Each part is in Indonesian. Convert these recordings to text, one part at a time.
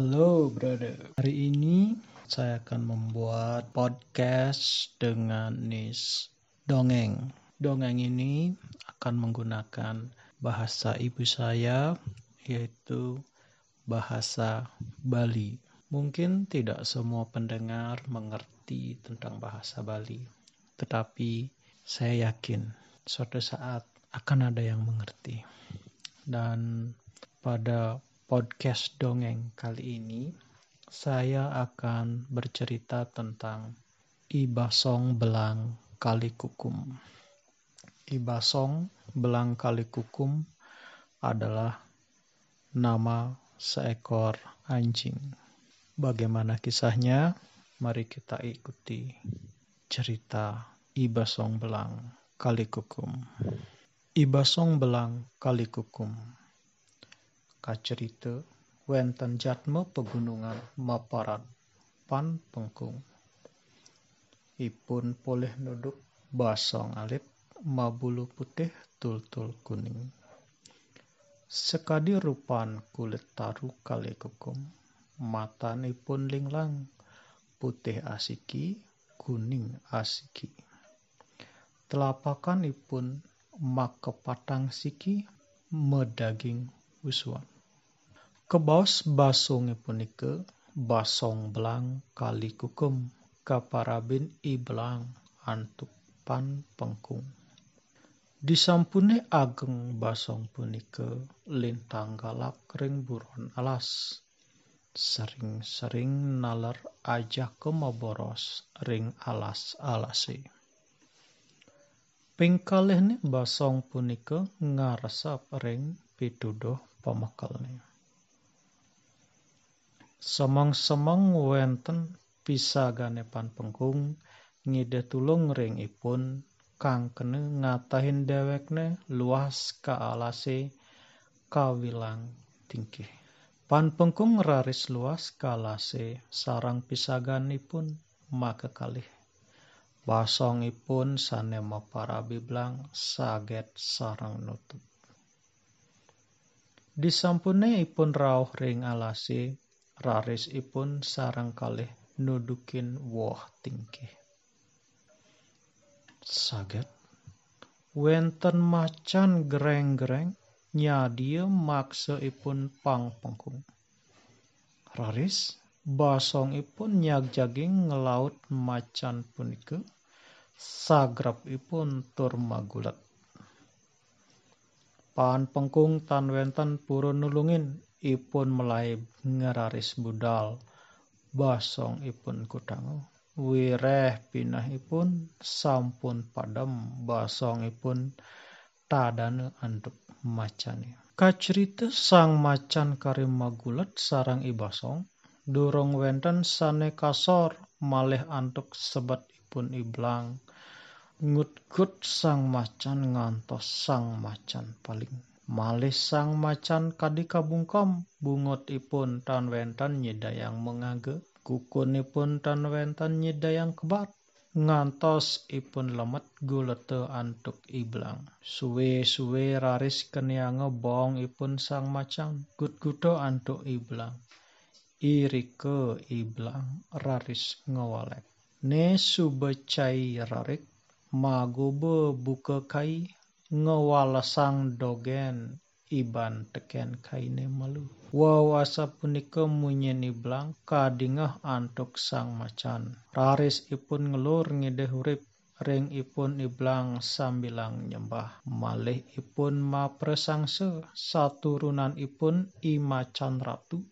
Halo brother, hari ini saya akan membuat podcast dengan nis dongeng. Dongeng ini akan menggunakan bahasa ibu saya yaitu bahasa Bali. Mungkin tidak semua pendengar mengerti tentang bahasa Bali, tetapi saya yakin suatu saat akan ada yang mengerti. Dan pada podcast dongeng kali ini, saya akan bercerita tentang Ibasong Belang Kali Kukum. Ibasong Belang Kali Kukum adalah nama seekor anjing. Bagaimana kisahnya? Mari kita ikuti cerita Ibasong Belang Kali Kukum. Ibasong Belang Kali Kacerita wenten jatme pegunungan maparat pan pengkung. Ipun poleh nuduk basong alit mabulu putih tul-tul kuning. Sekadi rupan kulit taru kali kukum, matan ipun linglang, putih asiki, kuning asiki. Telapakan ipun mak kepatang siki, medaging uswan. Kebaos basong punika basong belang kali kukum kaparabin i belang antuk pan pengkung. Disampune ageng basong punika lintang galak ring buron alas. Sering-sering nalar aja kemaboros ring alas alase. Pingkalih basong punika ngaresap ring pituduh pamakalnya. Semong-semong wenten pisaganepan pengkung ngide tulung ring ipun kang kene ngatahin dewekne luas ka alase kawilang. Pan pengkung raris luas kalase sarang pisaganipun maka kalih. Basongipun sane para biblang saget sarang nutup. Disampune ipun rauh ring alase raris ipun sarang kalih nudukin woh tingkih. Saget, wenten macan gereng-gereng nyadia maksa ipun pang pengkung. Raris, basong ipun nyag jaging ngelaut macan punika, sagrap ipun tur magulat. Pan pengkung tan wenten purun nulungin ipun melai ngeraris budal basong ipun kudangu. Wireh pinah ipun sampun padam basong ipun tadane anduk macane. Kacerita sang macan karim magulat sarang ibasong durung wenten sane kasor malih antuk sebat ipun iblang ngut-gut sang macan ngantos sang macan paling Malih sang macan kadi kabungkom bungut ipun tan wentan nyedayang mengage. Kukunipun tan wentan nyedayang kebat ngantos ipun lemet gulete antuk iblang. Suwe-suwe raris keniange bong ipun sang macan gut-gudo antuk iblang. Irike iblang raris ngewalek. Ne subecai rarik magobe buka kai ngewalasang dogen iban teken kaine malu. Wawasa punika munyen iblang kadingah antuk sang macan. Raris ipun ngelur ngide hurip ring ipun iblang sambilang nyembah. Malih ipun ma presangse saturunan ipun imacan ratu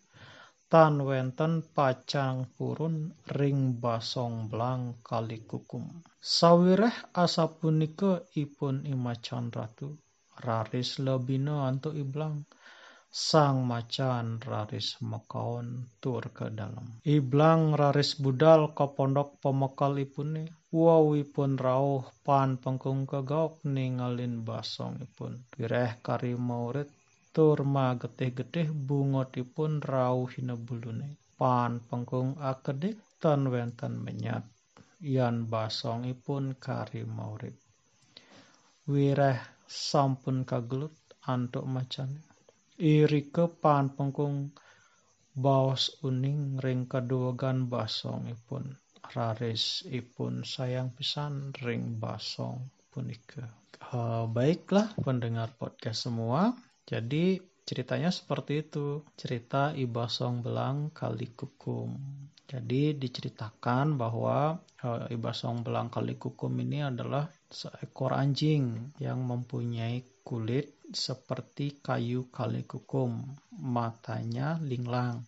tan wenten pacang purun ring basong blang kali kukum. Sawireh asapunika ipun imacan ratu, raris lebino antuk iblang. Sang macan raris mekaon tur ke dalam. Iblang raris budal ke pondok pemekal ipune. Wow ipun rauh pan pengkung kegauk ningalin basong ipun. Wireh kari maurit tur getih-getih bungotipun hina bulune. Pan pengkung akedik tan wenten menyat. Yan basongipun kari maurip. Wireh sampun kagelut antuk macan. Irike pan pengkung baos uning ring kaduwagan basong ipun raris ipun sayang pisan ring basong punika. Uh, baiklah pendengar podcast semua. Jadi ceritanya seperti itu. Cerita Ibasong Belang Kali Kukum. Jadi diceritakan bahwa uh, Ibasong Belang Kali Kukum ini adalah seekor anjing yang mempunyai kulit seperti kayu kali kukum. Matanya linglang.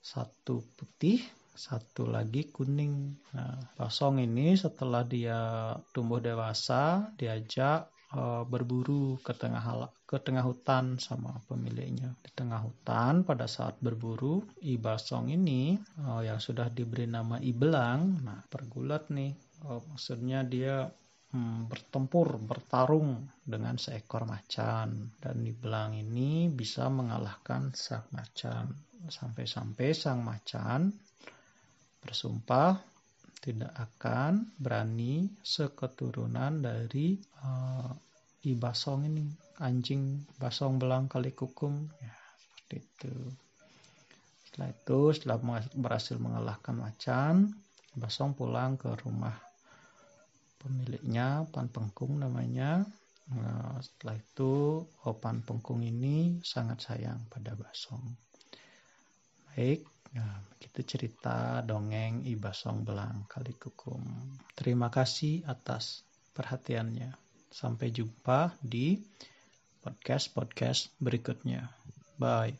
Satu putih, satu lagi kuning. Nah, Basong ini setelah dia tumbuh dewasa, diajak uh, berburu ke tengah ke tengah hutan sama pemiliknya. Di tengah hutan pada saat berburu, Ibasong ini uh, yang sudah diberi nama Ibelang, nah pergulat nih. Uh, maksudnya dia hmm, bertempur, bertarung dengan seekor macan dan Ibelang ini bisa mengalahkan sang macan. Sampai-sampai sang macan bersumpah tidak akan berani seketurunan dari uh, Ibasong ini anjing basong belang kali kukum. Ya seperti itu. Setelah itu setelah berhasil mengalahkan macan basong pulang ke rumah pemiliknya pan pengkung namanya. Nah, setelah itu opan pengkung ini sangat sayang pada basong. Baik Nah, begitu cerita dongeng Ibasong Belang Kali Kukum. Terima kasih atas perhatiannya. Sampai jumpa di podcast-podcast berikutnya. Bye.